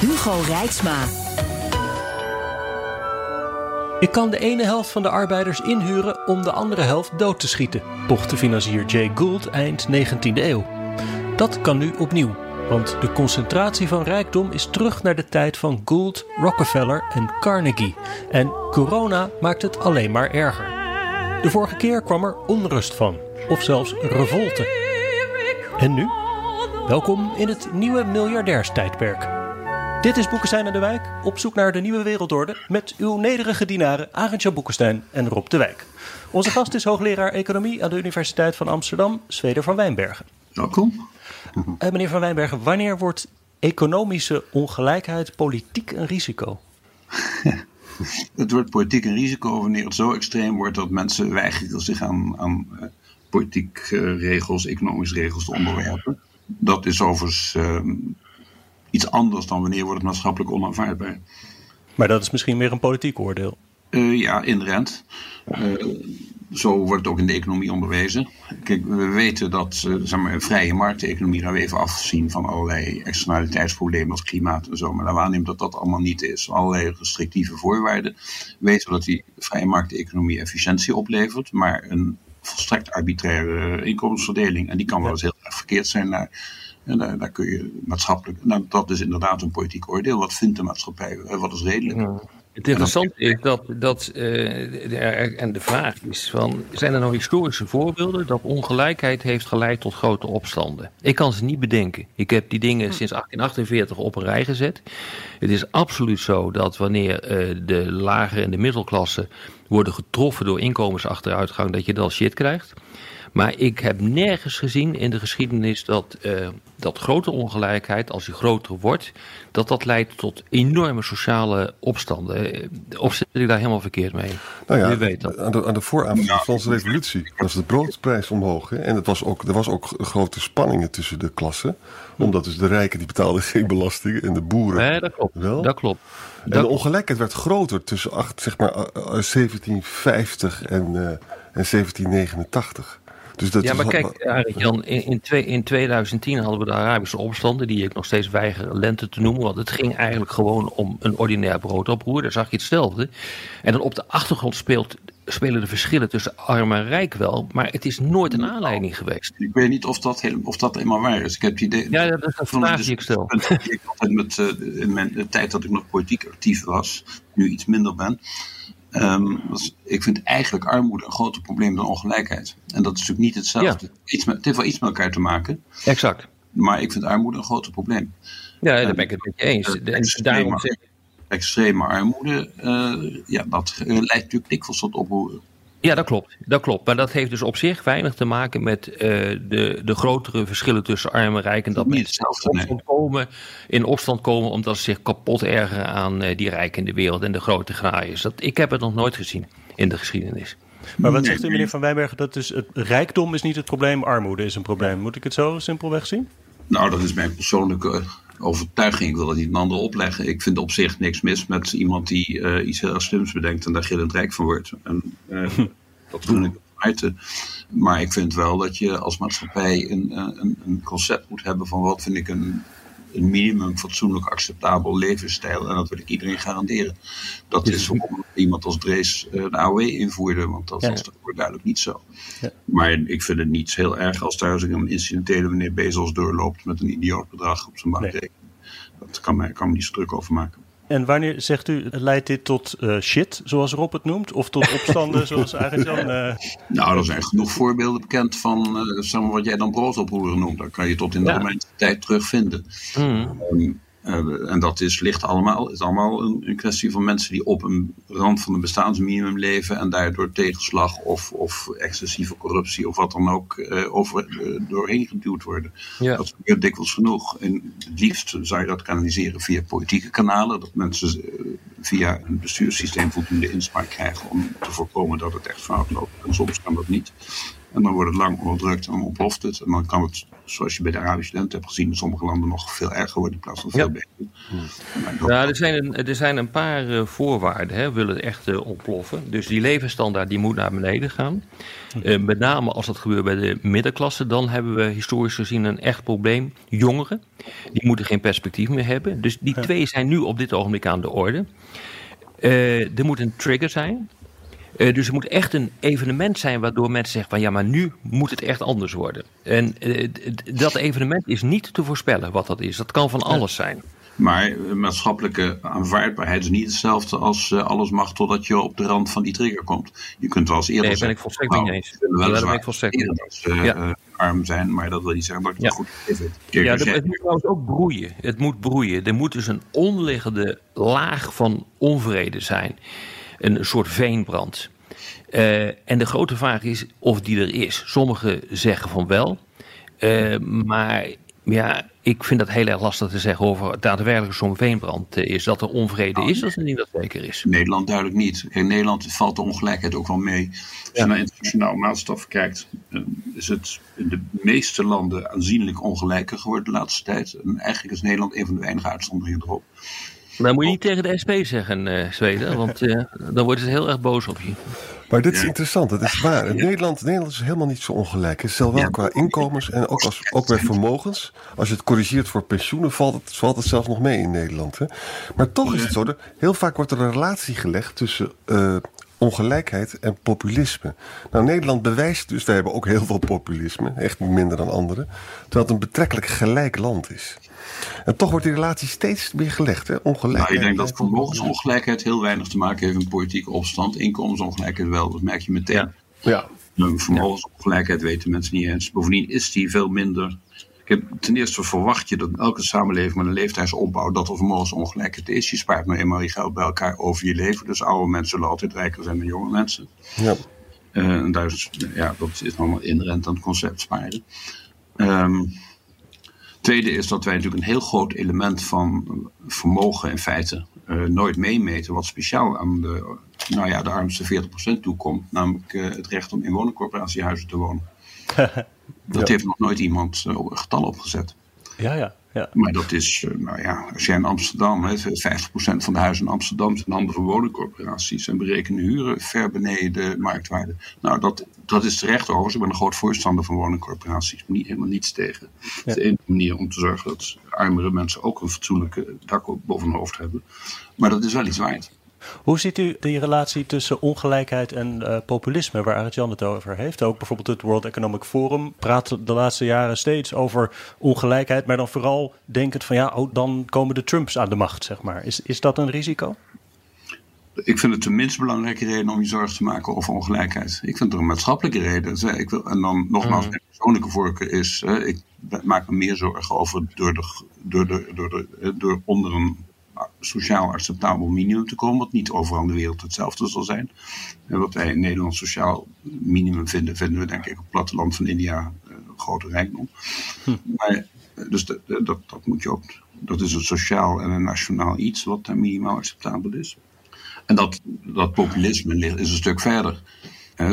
Hugo Rijksma. Ik kan de ene helft van de arbeiders inhuren om de andere helft dood te schieten, pochte financier Jay Gould eind 19e eeuw. Dat kan nu opnieuw, want de concentratie van rijkdom is terug naar de tijd van Gould, Rockefeller en Carnegie. En corona maakt het alleen maar erger. De vorige keer kwam er onrust van, of zelfs revolte. En nu? Welkom in het nieuwe miljardairstijdperk. Dit is Boekenstein aan de Wijk, op zoek naar de nieuwe wereldorde... met uw nederige dienaren Arendtje Boekenstein en Rob de Wijk. Onze gast is hoogleraar Economie aan de Universiteit van Amsterdam, Zweder van Wijnbergen. Welkom. Uh, meneer van Wijnbergen, wanneer wordt economische ongelijkheid politiek een risico? het wordt politiek een risico wanneer het zo extreem wordt dat mensen weigeren zich aan, aan uh, politiek uh, regels, economische regels te onderwerpen. Dat is overigens ehm, iets anders dan wanneer wordt het maatschappelijk onaanvaardbaar. Maar dat is misschien meer een politiek oordeel. Uh, ja, inderdaad. Uh, zo wordt het ook in de economie onderwezen. Kijk, we weten dat uh, zeg maar, een vrije markteconomie gaan we even afzien van allerlei externaliteitsproblemen als klimaat en zo. Maar dan waarnemen dat dat allemaal niet is. Allerlei restrictieve voorwaarden. Weten we dat die vrije markteconomie efficiëntie oplevert, maar een volstrekt arbitraire inkomensverdeling. En die kan wel eens heel erg verkeerd zijn naar en daar, daar, kun je maatschappelijk. Nou, dat is inderdaad een politiek oordeel. Wat vindt de maatschappij? Wat is redelijk? Ja. Het interessante is dat, dat uh, en de vraag is van, zijn er nou historische voorbeelden dat ongelijkheid heeft geleid tot grote opstanden? Ik kan ze niet bedenken. Ik heb die dingen sinds 1848 op een rij gezet. Het is absoluut zo dat wanneer uh, de lagere en de middelklasse worden getroffen door inkomensachteruitgang, dat je dan shit krijgt. Maar ik heb nergens gezien in de geschiedenis dat, uh, dat grote ongelijkheid, als die groter wordt, dat dat leidt tot enorme sociale opstanden. Of zit ik daar helemaal verkeerd mee? Nou ja, weet dat. Aan, de, aan de vooravond van de Franse Revolutie was de broodprijs omhoog. Hè? En het was ook, er was ook grote spanningen tussen de klassen. Omdat dus de rijken die betaalden geen belasting en de boeren nee, dat klopt. wel. Dat klopt. En de ongelijkheid werd groter tussen acht, zeg maar, 1750 en, uh, en 1789. Dus dat ja, maar is, kijk, Jan, in, in, twee, in 2010 hadden we de Arabische opstanden, die ik nog steeds weiger lente te noemen, want het ging eigenlijk gewoon om een ordinair broodoproer. Daar zag je hetzelfde. En dan op de achtergrond speelt, spelen de verschillen tussen arm en rijk wel, maar het is nooit een aanleiding geweest. Ik weet niet of dat, heel, of dat helemaal waar is. Ik heb het idee. Ja, dat is een vraag die ik stel. Ik altijd met, uh, in mijn de tijd dat ik nog politiek actief was, nu iets minder ben. Um, ik vind eigenlijk armoede een groter probleem dan ongelijkheid. En dat is natuurlijk niet hetzelfde. Ja. Iets met, het heeft wel iets met elkaar te maken. Exact. Maar ik vind armoede een groter probleem. Ja, daar ben ik het met je eens. Uh, extreme, extreme armoede, uh, ja, dat leidt natuurlijk dikwijls tot oproeren. Ja, dat klopt. Dat klopt. Maar dat heeft dus op zich weinig te maken met uh, de, de grotere verschillen tussen arm en rijk. En dat mensen in opstand, komen, in opstand komen omdat ze zich kapot ergeren aan uh, die rijken in de wereld en de grote graaiers. Dat, ik heb het nog nooit gezien in de geschiedenis. Maar wat zegt u, meneer Van Wijnbergen? Dat is het rijkdom is niet het probleem, armoede is een probleem. Moet ik het zo simpelweg zien? Nou, dat is mijn persoonlijke overtuiging. Ik wil het niet een ander opleggen. Ik vind op zich niks mis met iemand die uh, iets heel slims bedenkt en daar gillend rijk van wordt. En, uh, dat gun ik harte. Maar ik vind wel dat je als maatschappij een, een, een concept moet hebben van wat vind ik een, een minimum fatsoenlijk acceptabel levensstijl. En dat wil ik iedereen garanderen. Dat is waarom iemand als Drees uh, de AOW invoerde, want dat ja. was voor duidelijk niet zo. Ja. Maar ik vind het niet heel erg als thuis een incidentele meneer Bezos doorloopt met een idioot bedrag op zijn bankrekening. Nee. Dat kan, mij, kan me niet zo druk over maken. En wanneer zegt u, leidt dit tot uh, shit, zoals Rob het noemt? Of tot opstanden, zoals eigenlijk dan... Uh... Nou, er zijn genoeg voorbeelden bekend van uh, zeg maar wat jij dan broodoproeren noemt. Dat kan je tot in de ja. Romeinse tijd terugvinden. Mm. Um, Uh, en dat is, ligt allemaal, is allemaal een, een, kwestie van mensen die op een rand van een bestaansminimum leven en daardoor tegenslag of, of excessieve corruptie of wat dan ook uh, over, uh, doorheen geduwd worden. Ja. Dat gebeurt dikwijls genoeg. En het liefst zou je dat kanaliseren via politieke kanalen, dat mensen via een bestuurssysteem voldoende inspraak krijgen om te voorkomen dat het echt fout loopt. En soms kan dat niet. En dan wordt het lang onderdrukt en dan ontploft het. En dan kan het, zoals je bij de Arabische studenten hebt gezien, in sommige landen nog veel erger worden in plaats van veel beter. Ja, er zijn een, er zijn een paar uh, voorwaarden, hè, willen het echt uh, ontploffen. Dus die levensstandaard die moet naar beneden gaan. Uh, met name als dat gebeurt bij de middenklasse, dan hebben we historisch gezien een echt probleem. Jongeren, die moeten geen perspectief meer hebben. Dus die twee zijn nu op dit ogenblik aan de orde. er moet een trigger zijn. Uh, dus er moet echt een evenement zijn waardoor mensen zeggen van ja, maar nu moet het echt anders worden. En uh, dat evenement is niet te voorspellen wat dat is. Dat kan van alles zijn. Maar maatschappelijke aanvaardbaarheid is niet hetzelfde als uh, alles mag totdat je op de rand van die trigger komt. Je kunt wel eens eerder nee, ben ik volstrekt niet eens. Ja, daar ben ik volstrekt niet eens. Ja. arm zijn, maar dat wil niet zeggen dat ja. het goed vindt. Ja, het moet trouwens ook broeien. Het moet broeien. Er moet dus een onderliggende laag van onvrede zijn een soort veenbrand. Uh, en de grote vraag is of die er is. Sommigen zeggen van wel. Uh, maar ja, ik vind dat heel erg lastig te zeggen over daadwerkelijk zo'n veenbrand is. Dat er onvrede is, dat is niet dat zeker is. Nederland duidelijk niet. In Nederland valt de ongelijkheid ook wel mee. Als je naar internationaal maatstaf kijkt, eh, is het in de meeste landen aanzienlijk ongelijker geworden de laatste tijd. En eigenlijk is Nederland een van de weinige uitzonderingen erop. Maar moet je niet tegen de SP zeggen, uh, Zweden, want uh, dan worden ze heel erg boos op je. Maar dit is interessant, dat is waar. Nederland, Nederland is helemaal niet zo ongelijk. Het is wel ja. qua inkomens en ook, als, ook bij vermogens. Als je het corrigeert voor pensioenen, valt het, valt het zelfs nog mee in Nederland. Hè? Maar toch is het zo, dat heel vaak wordt er een relatie gelegd tussen uh, ongelijkheid en populisme. Nou, Nederland bewijst dus, wij hebben ook heel veel populisme, echt minder dan anderen, terwijl het een betrekkelijk gelijk land is. En toch wordt die relatie steeds meer gelegd, hè? ongelijkheid. Nou, ik denk dat vermogensongelijkheid heel weinig te maken heeft met politieke opstand. Inkomensongelijkheid wel, dat merk je meteen. Ja. ja. Vermogensongelijkheid weten mensen niet eens. Bovendien is die veel minder. Ten eerste verwacht je dat elke samenleving met een leeftijdsopbouw dat er vermogensongelijkheid is. Je spaart nou eenmaal je geld bij elkaar over je leven. Dus oude mensen zullen altijd rijker zijn dan jonge mensen. Ja. Uh, en daar is, ja, dat is allemaal inherent aan het concept sparen. Um, Tweede is dat wij natuurlijk een heel groot element van vermogen in feite uh, nooit meemeten. Wat speciaal aan de, nou ja, de armste 40% toekomt. Namelijk uh, het recht om in woningcorporatiehuizen te wonen. dat ja. heeft nog nooit iemand uh, getal opgezet. Ja, ja. Ja. Maar dat is, nou ja, als jij in Amsterdam, hè, 50% van de huizen in Amsterdam zijn handen van woningcorporaties en berekenen huren ver beneden de marktwaarde. Nou, dat, dat is terecht overigens. Ik ben een groot voorstander van woningcorporaties. Niet, helemaal niets tegen. Ja. Het is de enige manier om te zorgen dat armere mensen ook een fatsoenlijke dak boven hun hoofd hebben. Maar dat is wel iets waard. Hoe ziet u die relatie tussen ongelijkheid en uh, populisme, waar Arjan het over heeft? Ook bijvoorbeeld het World Economic Forum praat de laatste jaren steeds over ongelijkheid, maar dan vooral denkend van ja, oh, dan komen de Trumps aan de macht, zeg maar. Is, is dat een risico? Ik vind het de minst belangrijke reden om je zorgen te maken over ongelijkheid. Ik vind het een maatschappelijke reden. Ik wil, en dan nogmaals, mijn persoonlijke voorkeur is, ik maak me meer zorgen over door, de, door, de, door, de, door onder een sociaal acceptabel minimum te komen, wat niet overal in de wereld hetzelfde zal zijn. En wat wij in Nederland sociaal minimum vinden, vinden we denk ik op het platteland van India een grote rijkdom. Hm. Maar, dus dat, dat, dat moet je ook, dat is een sociaal en een nationaal iets wat minimaal acceptabel is. En dat, dat populisme is een stuk verder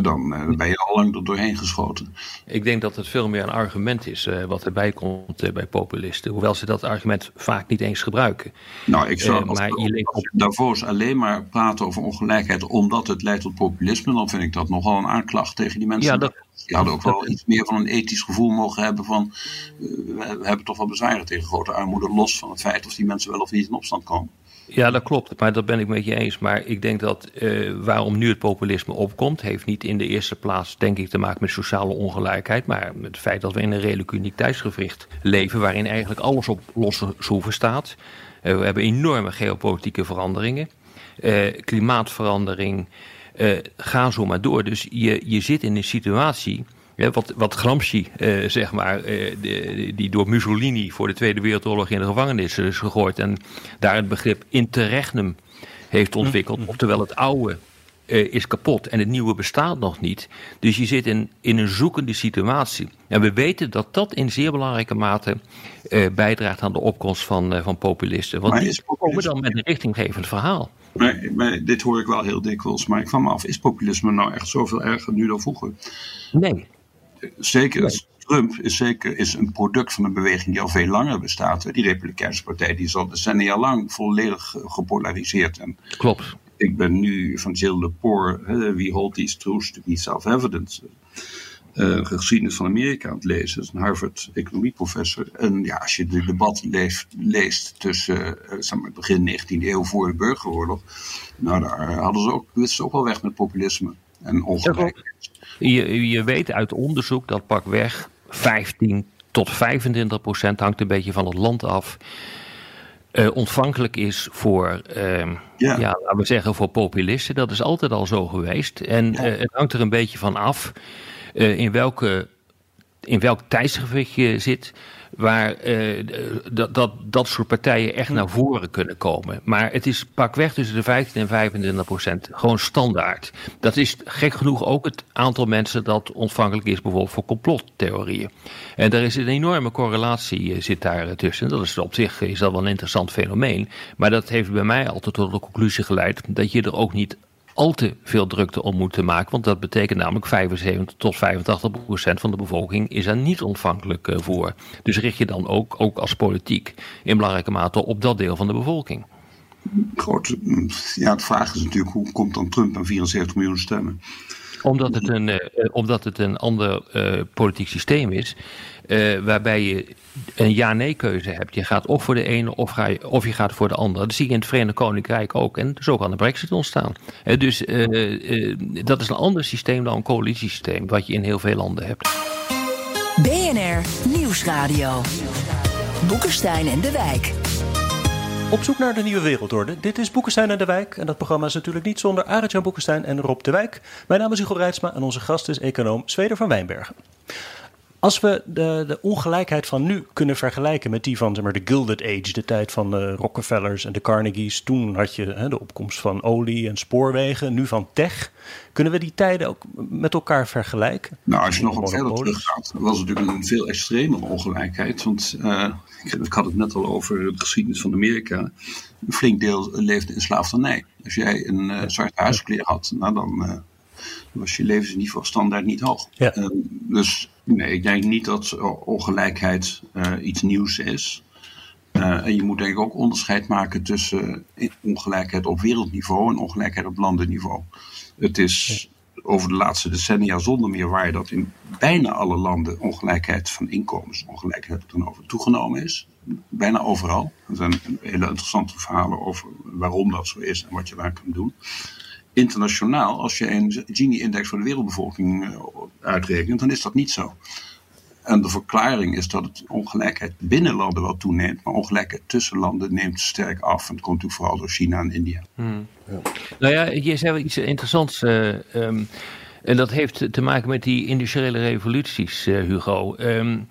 dan uh, ben je al lang er doorheen geschoten. Ik denk dat het veel meer een argument is uh, wat erbij komt uh, bij populisten. Hoewel ze dat argument vaak niet eens gebruiken. Nou, ik zou maar je op... Davos alleen maar praten over ongelijkheid omdat het leidt tot populisme. Dan vind ik dat nogal een aanklacht tegen die mensen. Ja, dat... Die hadden ook wel iets meer van een ethisch gevoel mogen hebben van... we hebben toch wel bezwaren tegen grote armoede... los van het feit of die mensen wel of niet in opstand komen. Ja, dat klopt, maar dat ben ik met je eens. Maar ik denk dat uh, waarom nu het populisme opkomt, heeft niet in de eerste plaats, denk ik, te maken met sociale ongelijkheid, maar met het feit dat we in een redelijk uniek tijdsgevricht leven, waarin eigenlijk alles op losse schroeven staat. Uh, we hebben enorme geopolitieke veranderingen, uh, klimaatverandering, ga zo maar door. Dus je, je zit in een situatie wat, wat Gramsci, eh, zeg maar, eh, die door Mussolini voor de Tweede Wereldoorlog in de gevangenis is gegooid en daar het begrip interregnum heeft ontwikkeld. Mm. Oftewel het oude uh, is kapot en het nieuwe bestaat nog niet. Dus je zit in, in een zoekende situatie. En we weten dat dat in zeer belangrijke mate bijdraagt aan de opkomst van, van populisten. Want die komen dan met een richtinggevend verhaal. Maar, maar, dit hoor ik wel heel dikwijls. Maar ik van me af, is populisme nou echt zoveel erger nu dan vroeger? Nee. Zeker. Nee. Trump is zeker is een product van een beweging die al veel langer bestaat. Die Republikeinse Partij die is al decennia lang volledig gepolariseerd. En Klopt ik ben nu van Jill Lepore, We Hold These Truths to Be Self-Evident, uh, geschiedenis van Amerika aan het lezen. Dat is een Harvard economieprofessor. En ja, als je de debat leest, leest tussen uh, maar, begin 19e eeuw voor de burgeroorlog, nou daar hadden ze ook, wisten ze ook wel weg met populisme en ongelijkheid. Je, je weet uit onderzoek dat pakweg 15 tot 25 procent hangt een beetje van het land af uh, ontvankelijk is voor, uh, ja. ja. laten we zeggen, voor populisten. Dat is altijd al zo geweest. En ja. uh, het hangt er een beetje van af uh, in, welke, in welk tijdsgewicht je zit waar uh, dat, dat, dat soort partijen echt naar voren kunnen komen. Maar het is pakweg tussen de 15 en 25 procent. Gewoon standaard. Dat is gek genoeg ook het aantal mensen dat ontvankelijk is bijvoorbeeld voor complottheorieën. En daar is een enorme correlatie uh, zit daar tussen. Dat is op zich is dat wel een interessant fenomeen. Maar dat heeft bij mij altijd tot de conclusie geleid dat je er ook niet al te veel drukte om moeten maken. Want dat betekent namelijk 75 tot 85 procent van de bevolking is er niet ontvankelijk uh, voor. Dus richt je dan ook, ook als politiek in belangrijke mate op dat deel van de bevolking. Goed, ja, de vraag is natuurlijk hoe komt dan Trump aan 74 miljoen stemmen? Omdat het een, uh, omdat het een ander uh, politiek systeem is. Uh, waarbij je een ja-nee keuze hebt. Je gaat of voor de ene of, ga je, of je gaat voor de andere. Dat zie je in het Verenigd Koninkrijk ook. En zo kan de brexit ontstaan. Uh, dus uh, dat is een ander systeem dan een coalitiesysteem. Wat je in heel veel landen hebt. BNR Nieuwsradio. Boekenstein en de Wijk. Op zoek naar de nieuwe wereldorde. Dit is Boekenstein en de Wijk. En dat programma is natuurlijk niet zonder Arend-Jan Boekenstein en Rob de Wijk. Mijn naam is Hugo Reitsma en onze gast is econoom Zweder van Wijnbergen. Als we de, de, ongelijkheid van nu kunnen vergelijken met die van zeg maar, de Gilded Age, de tijd van de Rockefellers en de Carnegies, toen had je hè, de opkomst van olie en spoorwegen, nu van tech. Kunnen we die tijden ook met elkaar vergelijken? Nou, als je nog wat verder teruggaat, was het natuurlijk een veel extremere ongelijkheid. Want uh, ik had het net al over de geschiedenis van Amerika. Een flink deel leefde in slavernij. Als jij een uh, zwart huiskleer had, nou dan. Uh, was je levensniveau standaard niet hoog. Ja. Uh, dus nee, ik denk niet dat ongelijkheid uh, iets nieuws is. Uh, en je moet denk ik ook onderscheid maken tussen ongelijkheid op wereldniveau en ongelijkheid op landenniveau. Het is over de laatste decennia zonder meer waar dat in bijna alle landen ongelijkheid van inkomens, ongelijkheid dan over toegenomen is. Bijna overal. Er zijn hele interessante verhalen over waarom dat zo is en wat je daar kan doen internationaal, als je een Gini-index voor de wereldbevolking uitrekent, dan is dat niet zo. En de verklaring is dat het ongelijkheid binnen landen wel toeneemt, maar ongelijkheid tussen landen neemt sterk af. En dat komt natuurlijk vooral door China en India. Hmm. Ja. Nou ja, je zei wel iets interessants. Uh, um, en dat heeft te maken met die industriële revoluties, uh, Hugo. Um,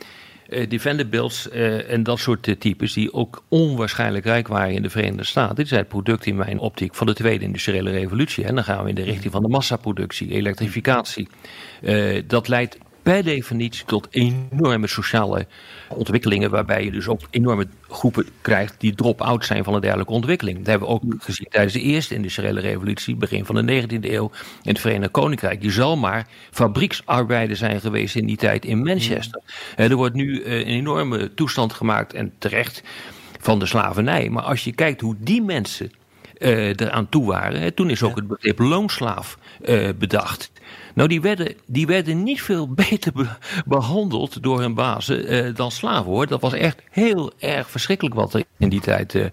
uh, en dat soort uh, types die ook onwaarschijnlijk rijk waren in de Verenigde Staten. Dit is het product in mijn optiek van de tweede industriële revolutie. En dan gaan we in de richting van de massaproductie, elektrificatie. dat leidt per definitie tot enorme sociale ontwikkelingen, waarbij je dus ook enorme groepen krijgt die drop-out zijn van een dergelijke ontwikkeling. Dat hebben we ook gezien tijdens de eerste industriële revolutie, begin van de 19e eeuw in het Verenigd Koninkrijk. Je zal maar fabrieksarbeider zijn geweest in die tijd in Manchester. Er wordt nu een enorme toestand gemaakt en terecht van de slavernij. Maar als je kijkt hoe die mensen uh, eraan toe waren. Hè, toen is ook het begrip loonslaaf uh, bedacht. Nou, die werden, die werden niet veel beter be behandeld door hun bazen uh, dan slaven hoor. Dat was echt heel erg verschrikkelijk wat er in die tijd uh,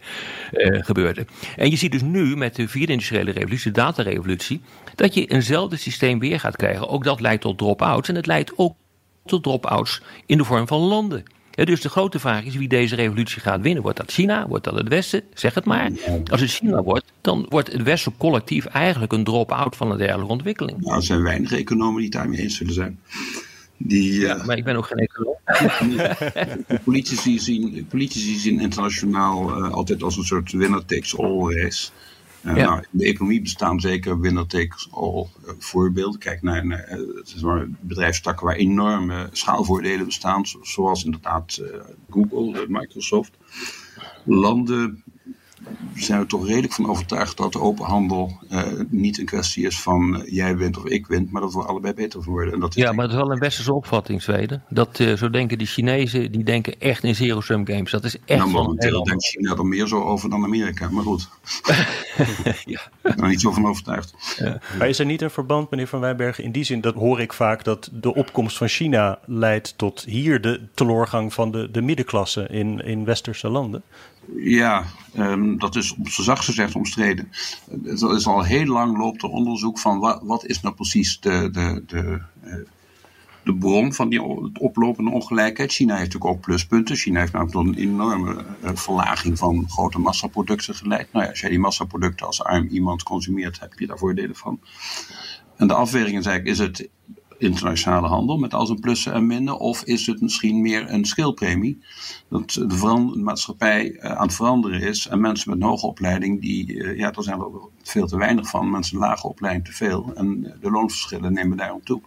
uh, gebeurde. En je ziet dus nu met de vierde industriële revolutie, de datarevolutie, dat je eenzelfde systeem weer gaat krijgen. Ook dat leidt tot drop-outs en het leidt ook tot drop-outs in de vorm van landen. Ja, dus de grote vraag is wie deze revolutie gaat winnen. Wordt dat China? Wordt dat het Westen? Zeg het maar. Als het China wordt, dan wordt het Westen collectief eigenlijk een drop-out van een dergelijke ontwikkeling. Nou, er zijn weinig economen die het daarmee eens zullen zijn. Die, ja, maar ik ben ook geen econoom. politici, zien, politici zien internationaal uh, altijd als een soort winner-takes-all race. Uh, ja. nou, in de economie bestaan zeker winner-takes-all uh, voorbeelden. Kijk naar, naar het is maar bedrijfstakken waar enorme schaalvoordelen bestaan, zoals inderdaad Google, Microsoft. Landen zijn we toch redelijk van overtuigd dat de open handel uh, niet een kwestie is van uh, jij wint of ik wint, maar dat we allebei beter worden. En dat ja, maar het is wel een westerse opvatting, Zweden. Dat uh, zo denken die Chinezen, die denken echt in zero-sum games. Dat is echt nou, momenteel denkt China er meer zo over dan Amerika, maar goed. ja. Nou, niet zo van overtuigd. Ja. Maar is er niet een verband, meneer Van Wijnbergen, in die zin, dat hoor ik vaak, dat de opkomst van China leidt tot hier de teloorgang van de, de middenklasse in, in westerse landen? Ja, um, dat is op zijn zacht gezegd omstreden. Het is al heel lang loopt er onderzoek van wat, is nou precies de, de, de, uh, de bron van die oplopende ongelijkheid. China heeft natuurlijk ook pluspunten. China heeft namelijk tot een enorme uh, verlaging van grote massaproducten geleid. Nou ja, als jij die massaproducten als arm iemand consumeert, heb je daar voordelen van. En de afweging is eigenlijk, is het internationale handel met al zijn plussen en minnen? Of is het misschien meer een skillpremie? Dat de maatschappij uh, aan het veranderen is en mensen met een hoge opleiding, die, uh, ja, er zijn er veel te weinig van, mensen met lage opleiding te veel. En de loonverschillen nemen daarom toe.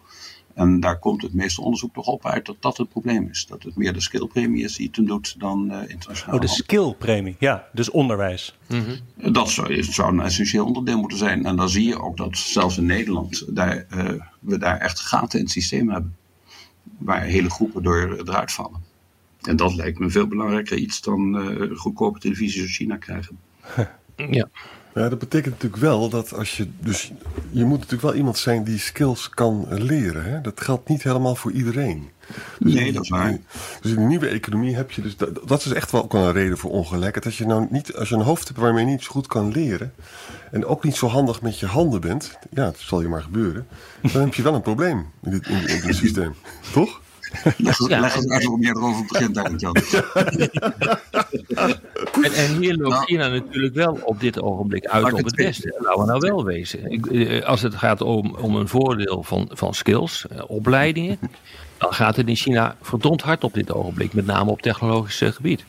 En daar komt het meeste onderzoek toch op uit dat dat het probleem is. Dat het meer de skillpremie is die het doet dan uh, internationaal. Oh, de skillpremie, ja, dus onderwijs. Mm -hmm. Dat zou, zou, een essentieel onderdeel moeten zijn. En dan zie je ook dat zelfs in Nederland daar, uh, we daar echt gaten in het systeem hebben. Waar hele groepen door eruit vallen. En dat lijkt me veel belangrijker iets dan uh, goedkope televisie uit China krijgen. ja. Ja, dat betekent natuurlijk wel dat als je. Dus je moet natuurlijk wel iemand zijn die skills kan leren. Hè? Dat geldt niet helemaal voor iedereen. Dus nee, dat is waar. Dus in de nieuwe economie heb je dus. Dat, dat is echt wel ook wel een reden voor ongelijkheid. Dat je nou niet. Als je een hoofd hebt waarmee je niet zo goed kan leren. En ook niet zo handig met je handen bent. Ja, dat zal je maar gebeuren. Dan heb je wel een probleem in dit, in, in dit systeem. Toch? Leg, ja, leg eens uit hoe je erover begint, denk Jan. En, en hier loopt nou, China natuurlijk wel op dit ogenblik uit op het beste. Laten we nou wel wezen. Ik, als het gaat om, om een voordeel van, van skills, opleidingen, dan gaat het in China verdomd hard op dit ogenblik, met name op technologisch gebied.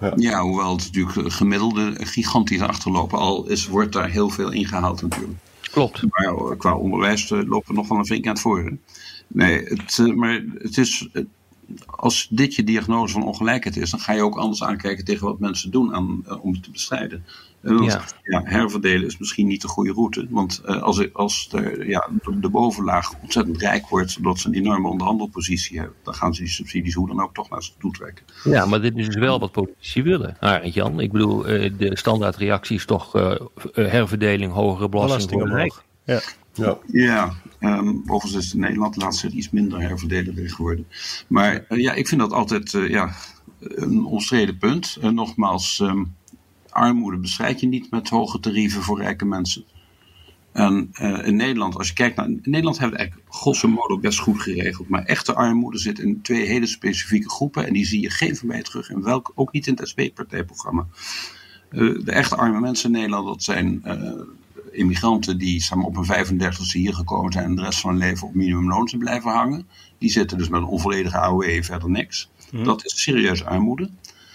Ja. ja, hoewel het natuurlijk gemiddelde gigantisch achterlopen, al is, wordt daar heel veel ingehaald natuurlijk. Klopt. Maar qua onderwijs lopen we nog wel een flink aan het voren. Nee, het, maar het is, als dit je diagnose van ongelijkheid is, dan ga je ook anders aankijken tegen wat mensen doen aan, om het te bestrijden. Ja. ja. herverdelen is misschien niet de goede route. Want uh, als, als de, ja, de bovenlaag ontzettend rijk wordt, zodat ze een enorme onderhandelpositie hebben, dan gaan ze die subsidies hoe dan ook toch naar ze toe trekken. Ja, maar dit is dus wel wat politici willen. Arend Jan, ik bedoel, uh, de standaardreactie is toch uh, herverdeling, hogere belasting, belasting Ja. Ja, ja um, overigens is Nederland laatst iets minder herverdelen geworden. Maar uh, ja, ik vind dat altijd uh, ja, een omstreden punt. Uh, nogmaals, um, armoede bestrijd je niet met hoge tarieven voor rijke mensen. En in Nederland, als je kijkt naar. Nederland hebben we het eigenlijk grosso modo best goed geregeld. Maar echte armoede zit in twee hele specifieke groepen. En die zie je geen van mij terug. En welk, ook niet in het SP-partijprogramma. de echte arme mensen in Nederland, dat zijn immigranten die zeg maar, op een 35e hier gekomen zijn en de rest van hun leven op minimumloon zijn blijven hangen. Die zitten dus met een onvolledige AOE verder niks. Mm. Dat is serieus armoede.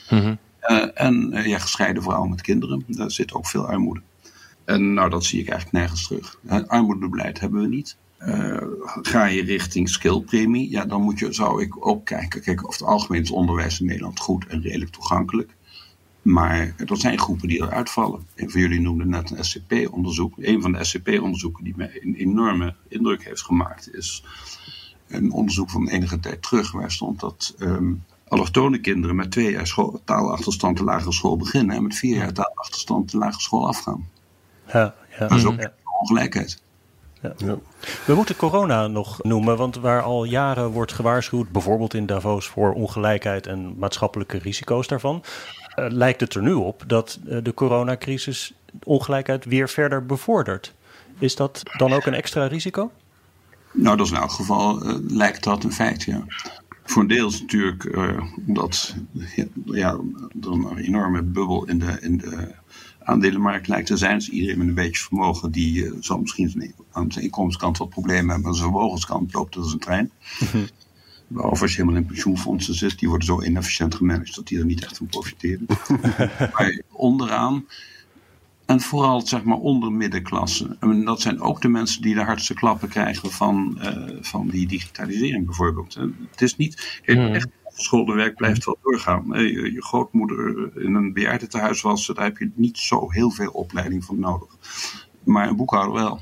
Mm -hmm. uh, en uh, ja, gescheiden vrouwen met kinderen, daar zit ook veel armoede. En nou, dat zie ik eigenlijk nergens terug. Uh, armoedebeleid hebben we niet. ga je richting skillpremie, ja, dan moet je, zou ik ook kijken. Kijk, of het algemeen onderwijs in Nederland goed en redelijk toegankelijk. Maar er zijn groepen die eruit vallen. Een van jullie noemde net een SCP-onderzoek. Een van de SCP-onderzoeken die mij een enorme indruk heeft gemaakt, is een onderzoek van enige tijd terug, waar stond dat um, allochtone kinderen met twee jaar school, taalachterstand de lagere school beginnen en met vier jaar taalachterstand de lagere school afgaan. Ja, ja. Dat is ook ongelijkheid. Ja. Ja. We moeten corona nog noemen, want waar al jaren wordt gewaarschuwd, bijvoorbeeld in Davos, voor ongelijkheid en maatschappelijke risico's daarvan, uh, lijkt het er nu op dat uh, de coronacrisis ongelijkheid weer verder bevordert. Is dat dan ook een extra risico? Nou, dat is in elk geval uh, lijkt dat een feit, ja. Voor een deel is natuurlijk omdat ja, ja, er een enorme bubbel in de, in de aandelenmarkt lijkt te zijn. Dus iedereen met een beetje vermogen, die uh, zal misschien aan zijn inkomenskant wat problemen hebben. Aan zijn vermogenskant loopt het als een trein. Behalve als je helemaal in pensioenfondsen zit, die worden zo inefficiënt gemanaged dat die er niet echt van profiteren. maar onderaan, en vooral zeg maar onder middenklasse. En dat zijn ook de mensen die de hardste klappen krijgen van, uh, van die digitalisering bijvoorbeeld. Het is niet, kijk, mm. echt blijft wel doorgaan. Je, je grootmoeder in een bejaardentehuis was, daar heb je niet zo heel veel opleiding voor nodig. Maar een boekhouder wel.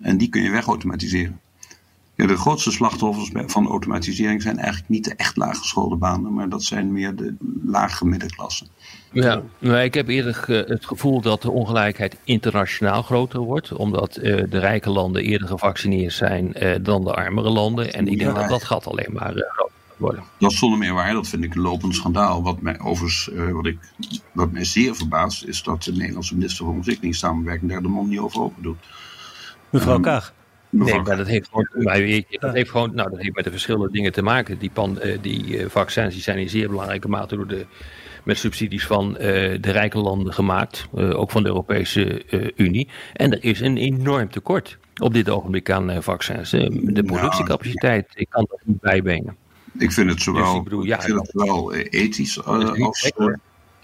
En die kun je wegautomatiseren. Ja, de grootste slachtoffers van automatisering zijn eigenlijk niet de echt laaggeschoolde banen, maar dat zijn meer de lage middenklasse. Ja, maar ik heb eerder het gevoel dat de ongelijkheid internationaal groter wordt, omdat uh, de rijke landen eerder gevaccineerd zijn uh, dan de armere landen. En ik denk dat dat gaat alleen maar uh, groter worden. Dat is zonder meer waar, dat vind ik een lopend schandaal. Wat mij overigens, wat, ik, wat mij zeer verbaast, is dat de Nederlandse minister van Ontwikkelingssamenwerking daar de mond niet over open doet. Mevrouw um, Kaag. Nee, maar dat heeft gewoon, dat heeft gewoon nou, dat heeft met de verschillende dingen te maken. Die, pan, die vaccins die zijn in zeer belangrijke mate door de met subsidies van uh, de rijke landen gemaakt, ook van de Europese Unie. En er is een enorm tekort op dit ogenblik aan vaccins. de productiecapaciteit ik kan dat niet bijbrengen. Ik vind het zowel, dus ik bedoel, ja, ik vind het wel ethisch als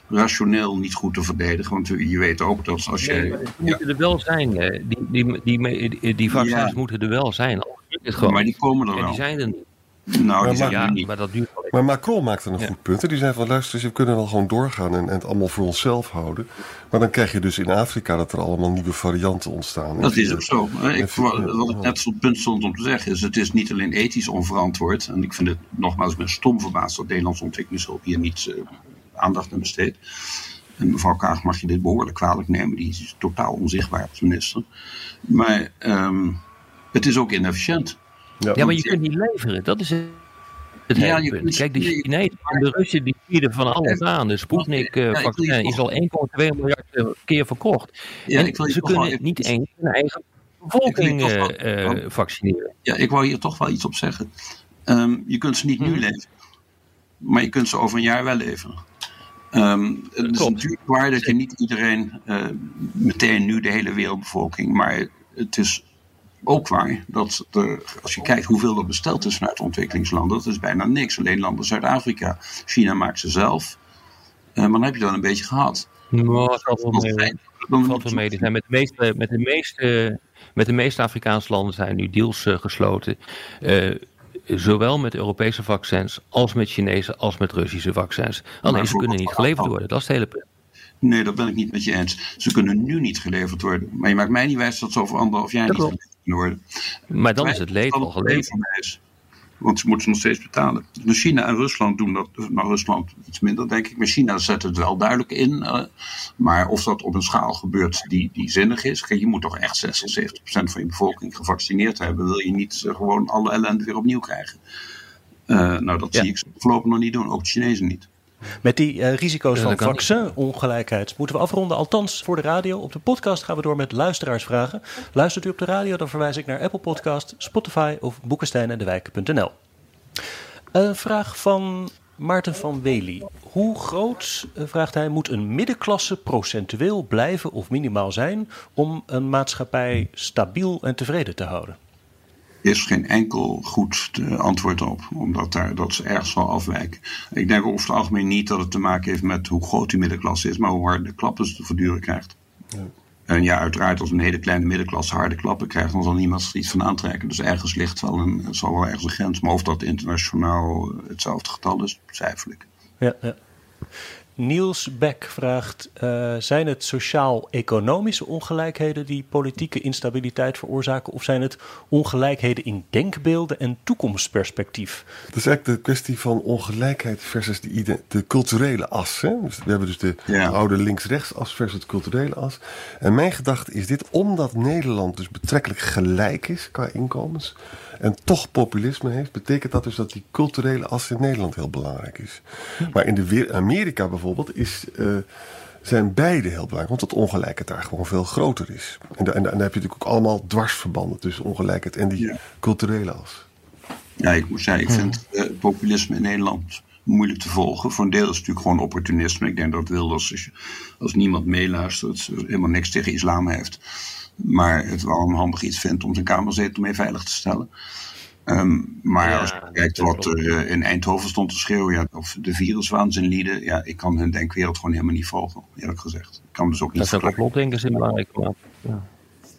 rationeel niet goed te verdedigen. Want je weet ook dat als je. Nee, die moeten er wel zijn. Die, die, die, die, vaccins ja. moeten er wel zijn. Gewoon. Maar die komen er wel. En die zijn er niet. Nou, maar, die zijn ja, niet. maar dat duurt Maar Macron maakte een ja. goed punt. Die zei van luister, we kunnen wel gewoon doorgaan en, en, het allemaal voor onszelf houden. Maar dan krijg je dus in Afrika dat er allemaal nieuwe varianten ontstaan. Dat is ook zo. Ik, wat ik net zo'n punt stond om te zeggen is, het is niet alleen ethisch onverantwoord. En ik vind het nogmaals met stom verbaasd dat Nederlandse ontwikkelingshulp hier niet uh, aandacht aan besteedt. En mevrouw Kaag mag je dit behoorlijk kwalijk nemen. Die is totaal onzichtbaar als minister. Maar um, het is ook inefficiënt. Ja, ja maar je kunt niet leveren. Dat is het hele ja, punt. Kunt, Kijk, de Chinezen en de Russen die bieden van alles aan. De Sputnik-vaccin uh, is al 1,2 miljard keer verkocht. Ja, en ze kunnen niet eens hun eigen bevolking uh, vaccineren. Ja, ik wou hier toch wel iets op zeggen. Um, je kunt ze niet hmm. nu leveren. Maar je kunt ze over een jaar wel leveren. Um, het is natuurlijk waar dat je niet iedereen uh, meteen nu de hele wereldbevolking, maar het is ook waar dat er, als je kijkt hoeveel er besteld is vanuit ontwikkelingslanden, dat is bijna niks. Alleen landen Zuid-Afrika. China maakt ze zelf. Uh, maar dan heb je dan een beetje gehad. Nou, dat valt wel mee. Dat valt wel mee. Zijn met, de meeste, met, de meeste, met de meeste Afrikaanse landen zijn nu deals uh, gesloten. Uh, zowel met Europese vaccins als met Chinese als met Russische vaccins. Alleen ze kunnen niet geleverd worden. Dat is het hele punt. Nee, dat ben ik niet met je eens. Ze kunnen nu niet geleverd worden. Maar je maakt mij niet wijs dat ze over anderhalf jaar niet geleverd kunnen worden. Maar dan is het leed al geleverd. Want ze moeten ze nog steeds betalen. Dus China en Rusland doen dat. Nou, Rusland iets minder, denk ik. Maar China zet het wel duidelijk in. Uh, maar of dat op een schaal gebeurt die, die zinnig is. Kijk, je moet toch echt 60, 70 procent van je bevolking gevaccineerd hebben. Wil je niet uh, gewoon alle ellende weer opnieuw krijgen? Uh, nou, dat ja. zie ik voorlopig nog niet doen. Ook de Chinezen niet. Met die uh, risico's van vaccinongelijkheid moeten we afronden. Althans voor de radio. Op de podcast gaan we door met luisteraarsvragen. Luistert u op de radio, dan verwijs ik naar Apple Podcast, Spotify of Boekenstein en de Wijken.nl. Een vraag van Maarten van Wely. Hoe groot, vraagt hij, moet een middenklasse procentueel blijven of minimaal zijn om een maatschappij stabiel en tevreden te houden? Is geen enkel goed antwoord op, omdat daar, dat ze ergens zal afwijken. Ik denk over het algemeen niet dat het te maken heeft met hoe groot die middenklasse is, maar hoe hard de klappen ze te verduren krijgt. Ja. En ja, uiteraard, als een hele kleine middenklasse harde klappen krijgt, dan zal niemand er iets van aantrekken. Dus ergens ligt wel een, zal wel ergens een grens. Maar of dat internationaal hetzelfde getal is, twijfel ik. Ja, ja. Niels Beck vraagt: uh, zijn het sociaal-economische ongelijkheden die politieke instabiliteit veroorzaken, of zijn het ongelijkheden in denkbeelden en toekomstperspectief? Dat is eigenlijk de kwestie van ongelijkheid versus de, de culturele as. Hè? Dus we hebben dus de, ja. de oude links-rechts-as versus de culturele as. En mijn gedachte is dit: omdat Nederland dus betrekkelijk gelijk is qua inkomens en toch populisme heeft, betekent dat dus dat die culturele as in Nederland heel belangrijk is. Maar in de Amerika bijvoorbeeld is, uh, zijn beide heel belangrijk, want het ongelijkheid daar gewoon veel groter is. En, en, en dan heb je natuurlijk ook allemaal dwarsverbanden tussen ongelijkheid en die ja. culturele as. Ja, ik moet zeggen, ik vind uh, populisme in Nederland moeilijk te volgen. Voor een deel is het natuurlijk gewoon opportunisme. Ik denk dat Wilders, als, als niemand meeluistert, helemaal niks tegen islam heeft. Maar het wel een handig iets vindt om zijn kamerzetel mee veilig te stellen. Ehm, maar Ja, als je kijkt wat er eh, in Eindhoven stond te schreeuwen, ja, of de viruswaanzin lieden, ja, ik kan hun denkwereld gewoon helemaal niet volgen, eerlijk gezegd. Ik kan dus ook niet Dat vergelijken. complotdenkers in belangrijk. Maar, ja.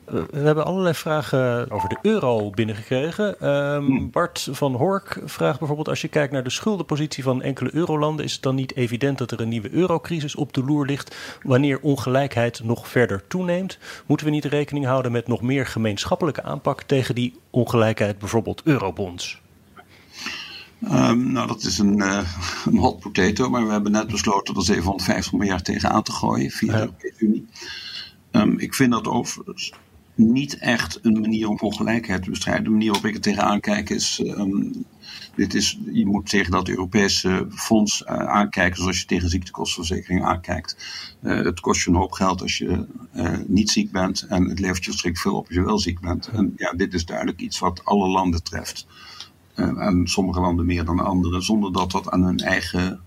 We hebben allerlei vragen over de euro binnengekregen. Ehm, Bart van Hork vraagt bijvoorbeeld: als je kijkt naar de schuldenpositie van enkele eurolanden, is het dan niet evident dat er een nieuwe eurocrisis op de loer ligt wanneer ongelijkheid nog verder toeneemt? Moeten we niet rekening houden met nog meer gemeenschappelijke aanpak tegen die ongelijkheid, bijvoorbeeld eurobonds? Ehm, nou, dat is een, eh, een hot potato, maar we hebben net besloten er 750 miljard tegen aan te gooien via de. Europese Unie. Ehm, ik vind dat overigens niet echt een manier om ongelijkheid te bestrijden. De manier waarop ik er tegenaan kijk is. ehm, dit is je moet tegen dat Europese fonds eh, aankijken zoals je tegen ziektekostenverzekering aankijkt. Eh, het kost je een hoop geld als je eh, niet ziek bent en het levert je schrik veel op als je wel ziek bent. En ja, dit is duidelijk iets wat alle landen treft. En sommige landen meer dan andere, zonder dat dat aan hun eigen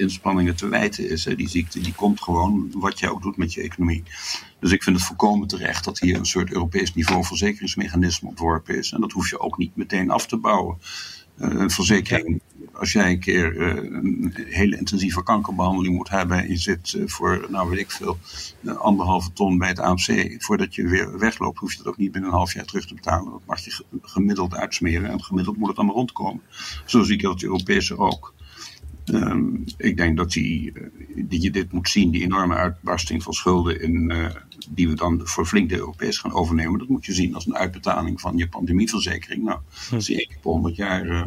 inspanningen te wijten is. Hè. Die ziekte die komt gewoon wat jij ook doet met je economie. Dus ik vind het volkomen terecht dat hier een soort Europees niveau verzekeringsmechanisme ontworpen is. En dat hoef je ook niet meteen af te bouwen. Eh, een verzekering, als jij een keer eh, een hele intensieve kankerbehandeling moet hebben en je zit eh, voor, nou weet ik veel, anderhalve ton bij het AMC, voordat je weer wegloopt, hoef je dat ook niet binnen een half jaar terug te betalen. Dat mag je ge- gemiddeld uitsmeren en gemiddeld moet het allemaal rondkomen. Zo zie ik dat de Europese ook. Ehm, ik denk dat die, eh, die je dit moet zien, die enorme uitbarsting van schulden in, eh, die we dan voor flink de Europees gaan overnemen, dat moet je zien als een uitbetaling van je pandemieverzekering. Nou, als die één keer per 100 jaar eh,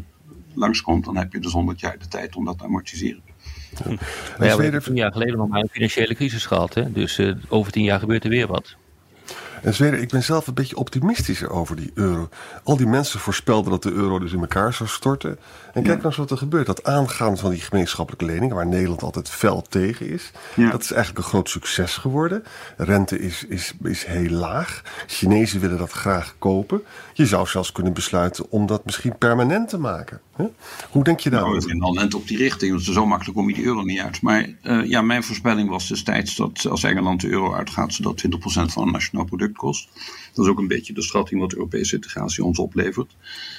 langskomt, dan heb je dus 100 jaar de tijd om dat te amortiseren. Maar ja, we hebben tien jaar geleden nog maar een financiële crisis gehad. Hè? Dus eh, over tien jaar gebeurt er weer wat. En Zweden, ik ben zelf een beetje optimistischer over die euro. Al die mensen voorspelden dat de euro dus in elkaar zou storten. En kijk nou eens wat er gebeurt. Dat aangaan van die gemeenschappelijke leningen, waar Nederland altijd fel tegen is. Ja. Dat is eigenlijk een groot succes geworden. Rente is, is, is heel laag. Chinezen willen dat graag kopen. Je zou zelfs kunnen besluiten om dat misschien permanent te maken. Hoe denk je Nou, daarover? we zijn al net op die richting, want zo makkelijk kom je die euro niet uit. Maar eh, ja, mijn voorspelling was destijds dat als Engeland de euro uitgaat, zodat 20% van het nationaal product kost. Dat is ook een beetje de schatting wat Europese integratie ons oplevert.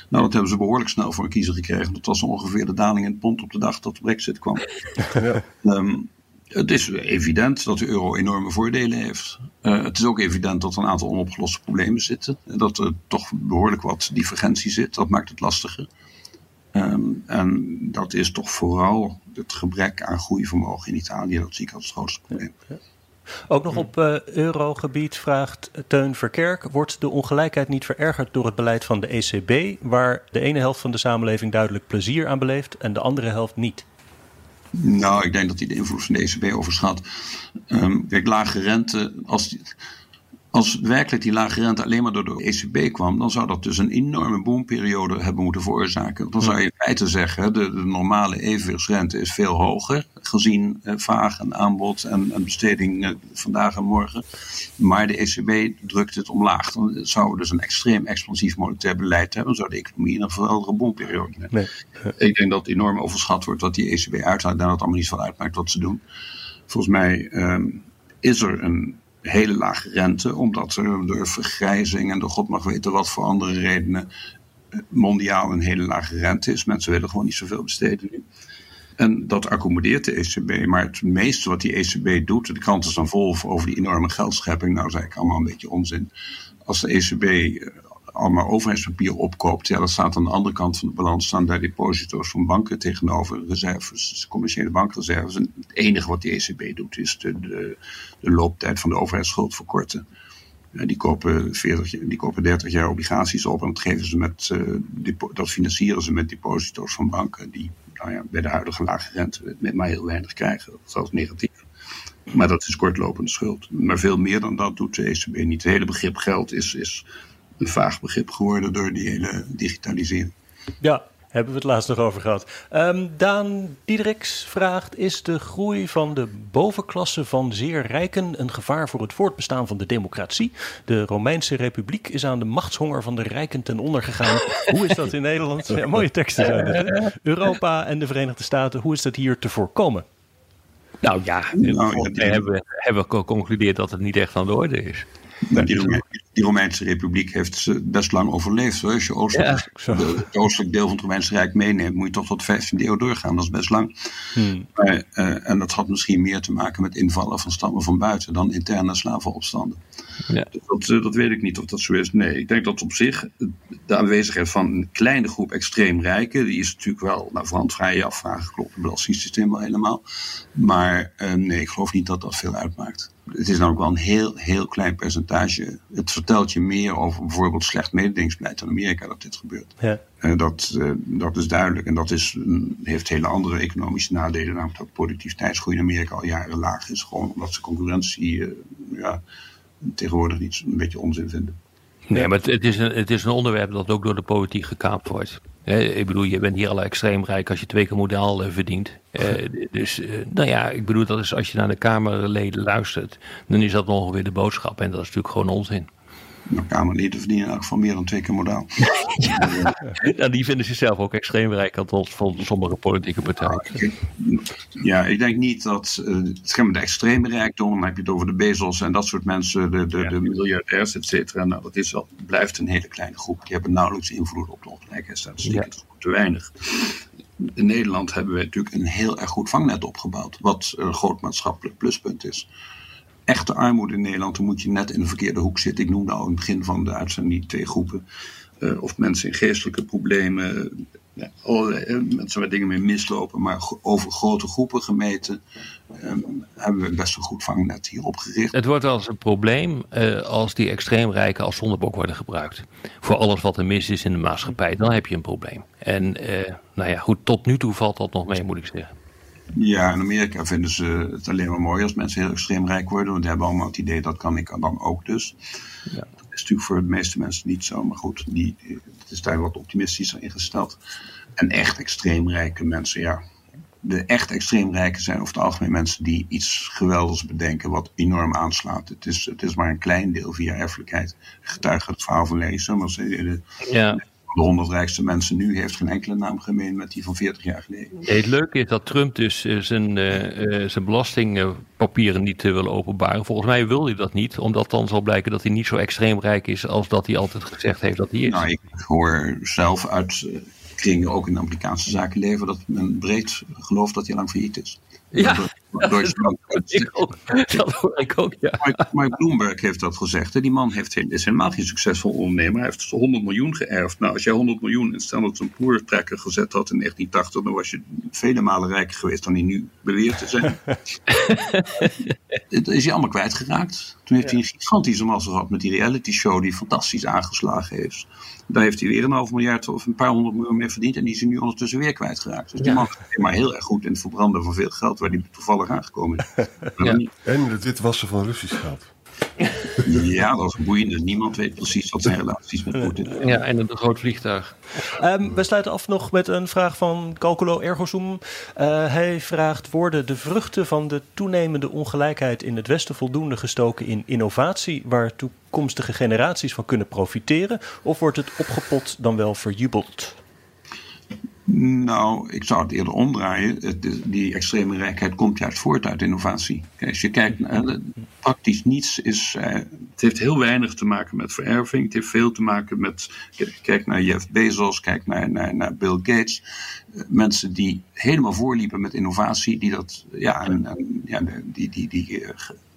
Nou, dat hebben ze behoorlijk snel voor een kiezer gekregen. Dat was ongeveer de daling in het pond op de dag dat de brexit kwam. Ehm, het is evident dat de euro enorme voordelen heeft. Eh, het is ook evident dat er een aantal onopgeloste problemen zitten. En dat er toch behoorlijk wat divergentie zit. Dat maakt het lastiger. Ehm, en dat is toch vooral het gebrek aan groeivermogen in Italië. Dat zie ik als het grootste probleem. Ook nog op eh, eurogebied vraagt Teun Verkerk: wordt de ongelijkheid niet verergerd door het beleid van de ECB, waar de ene helft van de samenleving duidelijk plezier aan beleeft en de andere helft niet? Nou, ik denk dat hij de invloed van de ECB overschat. Ehm, kijk, lage rente, als, die- als werkelijk die lage rente alleen maar door de ECB kwam, dan zou dat dus een enorme boomperiode hebben moeten veroorzaken. Dan zou je in feite zeggen, de, de normale evenwichtsrente is veel hoger, gezien eh, vraag en aanbod en, en besteding eh, vandaag en morgen. Maar de ECB drukt het omlaag. Dan zouden we dus een extreem expansief monetair beleid hebben. Dan zou de economie in een geweldige boomperiode hebben. Nee. Ik denk dat enorm overschat wordt wat die ECB uitlaat. En dat het allemaal niet veel uitmaakt wat ze doen. Volgens mij ehm, is er een hele lage rente, omdat er door vergrijzing en door god mag weten wat voor andere redenen eh, mondiaal een hele lage rente is. Mensen willen gewoon niet zoveel besteden nu. En dat accommodeert de ECB. Maar het meeste wat die ECB doet, de krant is dan vol over die enorme geldschepping. Nou, is eigenlijk allemaal een beetje onzin. Als de ECB eh, allemaal overheidspapier opkoopt, ja, dat staat aan de andere kant van de balans, staan daar deposito's van banken tegenover, reserves, commerciële bankreserves. En het enige wat die ECB doet, is de, de, de looptijd van de overheidsschuld verkorten. Die kopen, 40, jaar- die kopen 30 jaar obligaties op en dat, geven ze met, eh, dat financieren ze met deposito's van banken die nou ja, bij de huidige lage rente met maar heel weinig krijgen. Zelfs negatief. Maar dat is kortlopende schuld. Maar veel meer dan dat doet de ECB niet. Het hele begrip geld is, is een vaag begrip geworden door die hele digitalisering. Ja, hebben we het laatst nog over gehad. Um, Daan Diedericks vraagt: Is de groei van de bovenklasse van zeer rijken een gevaar voor het voortbestaan van de democratie? De Romeinse Republiek is aan de machtshonger van de rijken ten onder gegaan. hoe is dat in Nederland? Ja, mooie teksten zijn het. Europa en de Verenigde Staten, hoe is dat hier te voorkomen? Nou ja, nou, hebben, we, hebben geconcludeerd dat het niet echt aan de orde is. Die, die, Romeinse Republiek heeft best lang overleefd. Hoor. Als je oostelijk, het oostelijk deel van het Romeinse Rijk meeneemt, moet je toch tot de 15e eeuw doorgaan. Dat is best lang. Hmm. Maar, uh, en dat had misschien meer te maken met invallen van stammen van buiten dan interne slavenopstanden. Ja. Dus dat, uh, dat weet ik niet of dat zo is. Nee, ik denk dat op zich de aanwezigheid van een kleine groep extreem rijken, die is natuurlijk wel, nou, vooral vrije afvragen, klopt het belastingssysteem wel helemaal. Maar uh, nee, ik geloof niet dat dat veel uitmaakt het is namelijk wel een heel, heel klein percentage. Het vertelt je meer over bijvoorbeeld slecht mededingingsbeleid in Amerika dat dit gebeurt. Ja. Uh, dat, uh, dat is duidelijk. En dat is, heeft hele andere economische nadelen. Namelijk dat productiviteitsgroei in Amerika al jaren laag is. Gewoon omdat ze concurrentie uh, ja, tegenwoordig iets een beetje onzin vinden. Nee, maar het, is een, het is een onderwerp dat ook door de politiek gekaapt wordt. Ik bedoel, je bent hier al extreem rijk als je twee keer modaal verdient. dus, nou ja, ik bedoel, dat is als je naar de Kamerleden luistert, dan is dat ongeveer de boodschap. En dat is natuurlijk gewoon onzin. Nou, Kamerleden verdienen in elk geval meer dan twee keer modaal. ja, die vinden zichzelf ook extreem rijk, althans van sommige politieke partijen. Ja, ik denk niet dat uh, het de extreme rijkdom, dan heb je het over de Bezos en dat soort mensen, de, de, de miljardairs, et cetera. Nou, dat is wel, blijft een hele kleine groep. Die hebben nauwelijks invloed op de ongelijkheidsstatistiek. Ja. Dat is te weinig. In Nederland hebben we natuurlijk een heel erg goed vangnet opgebouwd, wat een groot maatschappelijk pluspunt is echte armoede in Nederland, dan moet je net in de verkeerde hoek zitten. Ik noemde al in het begin van de uitzending die twee groepen. Uh, of mensen in geestelijke problemen, ja, allerlei uh, mensen waar dingen mee mislopen, maar over grote groepen gemeten um, hebben we best een goed vangnet hier opgericht. Het wordt als een probleem als die extreemrijken als zondebok worden gebruikt. Voor alles wat er mis is in de maatschappij, dan heb je een probleem. En nou ja, goed, tot nu toe valt dat nog mee, moet ik zeggen. Ja, in Amerika vinden ze het alleen maar mooi als mensen heel extreem rijk worden. Want die hebben allemaal het idee dat kan ik dan ook dus. Ja. Dat is natuurlijk voor de meeste mensen niet zo. Maar goed, die, het is daar wat optimistischer ingesteld. En echt extreem rijke mensen, ja. De echt extreem rijken zijn over het algemeen mensen die iets geweldigs bedenken wat enorm aanslaat. Het is, het is maar een klein deel via erfelijkheid. Getuige het verhaal van lezen. Maar de, ja de honderd rijkste mensen nu heeft geen enkele naam gemeen met die van 40 jaar geleden. het leuke is dat Trump dus uh, zijn, uh, zijn belastingpapieren niet wil openbaren. Volgens mij wil hij dat niet, omdat dan zal blijken dat hij niet zo extreem rijk is als dat hij altijd gezegd heeft dat hij is. Nou, ik hoor zelf uit kringen, ook in de Amerikaanse zakenleven, dat men breed gelooft dat hij lang failliet is. Ja. Dat hoor ik ook, ja. Mike, Bloomberg heeft dat gezegd. Hè. Die man heeft, is helemaal geen succesvol ondernemer. Hij heeft 100 miljoen geërfd. Nou, als jij 100 miljoen in standaard een poertrekker gezet had in 1980, dan was je vele malen rijker geweest dan hij nu beweert te zijn. dat is hij allemaal kwijtgeraakt. Toen heeft hij een gigantische massa gehad met die reality show die fantastisch aangeslagen heeft. Daar heeft hij weer een half miljard of een paar honderd miljoen mee verdiend. En die is hij nu ondertussen weer kwijtgeraakt. Dus die man is maar heel erg goed in het verbranden van veel geld waar hij toevallig aangekomen is. ja. En het witwassen van Russisch geld. Ja, dat is boeiend. Niemand weet precies wat zijn relaties met Poetin. Ja, en een groot vliegtuig. Um, we sluiten af nog met een vraag van Calculo Ergosum. Uh, hij vraagt: Worden de vruchten van de toenemende ongelijkheid in het Westen voldoende gestoken in innovatie, waar toekomstige generaties van kunnen profiteren? Of wordt het opgepot dan wel verjubeld? Nou, ik zou het eerder omdraaien. die extreme rijkheid komt juist voort uit innovatie. Als je kijkt naar praktisch niets is. Uh, het heeft heel weinig te maken met vererving. Het heeft veel te maken met. Kijk naar Jeff Bezos, kijk naar, naar, naar Bill Gates. Uh, mensen die helemaal voorliepen met innovatie, die dat. Ja, en, en ja die, die, die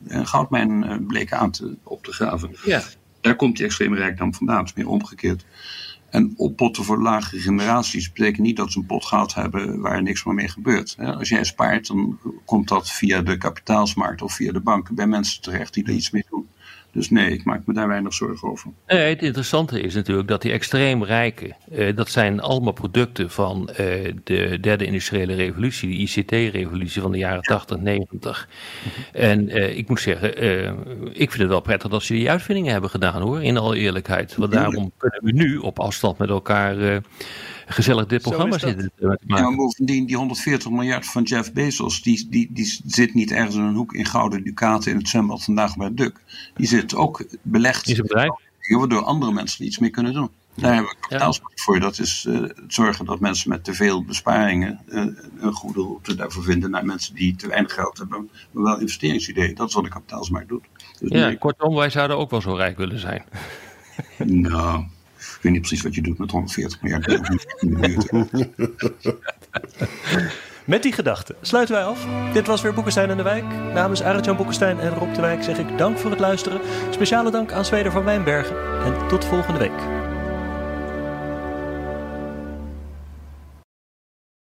uh, goudmijn bleken aan te, op te graven. Ja. Daar komt die extreme rijkdom vandaan. Het is meer omgekeerd. En oppotten voor lagere generaties betekent niet dat ze een pot gehad hebben waar niks meer mee gebeurt. Als jij spaart, dan komt dat via de kapitaalsmarkt of via de banken bij mensen terecht die er iets mee doen. Dus nee, ik maak me daar weinig zorgen over. Nee, het interessante is natuurlijk dat die extreem rijken, eh, dat zijn allemaal producten van eh, de derde industriële revolutie, de ICT-revolutie van de jaren 80, 90. En eh, ik moet zeggen, eh, ik vind het wel prettig dat ze die uitvindingen hebben gedaan hoor, in alle eerlijkheid. Want daarom kunnen we nu op afstand met elkaar eh, gezellig dit programma zitten te maken. Ja, maar bovendien, die 140 miljard van Jeff Bezos, die, die, die zit niet ergens in een hoek in gouden ducaten in het zwembad vandaag bij Duk. Die zit ook belegd In zijn bedrijf. waardoor andere mensen iets mee kunnen doen. Daar hebben we kapitaalsmarkt voor. Dat is eh, het zorgen dat mensen met te veel besparingen eh, een goede route daarvoor vinden naar mensen die te weinig geld hebben, maar wel investeringsideeën. Dat is wat de kapitaalsmarkt doet. Dus Ja, nee, kortom, wij zouden ook wel zo rijk willen zijn. nou, weet niet precies wat je doet met 140 miljard. in. Met die gedachten sluiten wij af. Dit was weer Boekenstein en de Wijk. Namens Arend-Jan Boekenstein en Rob de Wijk zeg ik dank voor het luisteren. Speciale dank aan Zweder van Wijnbergen. En tot volgende week.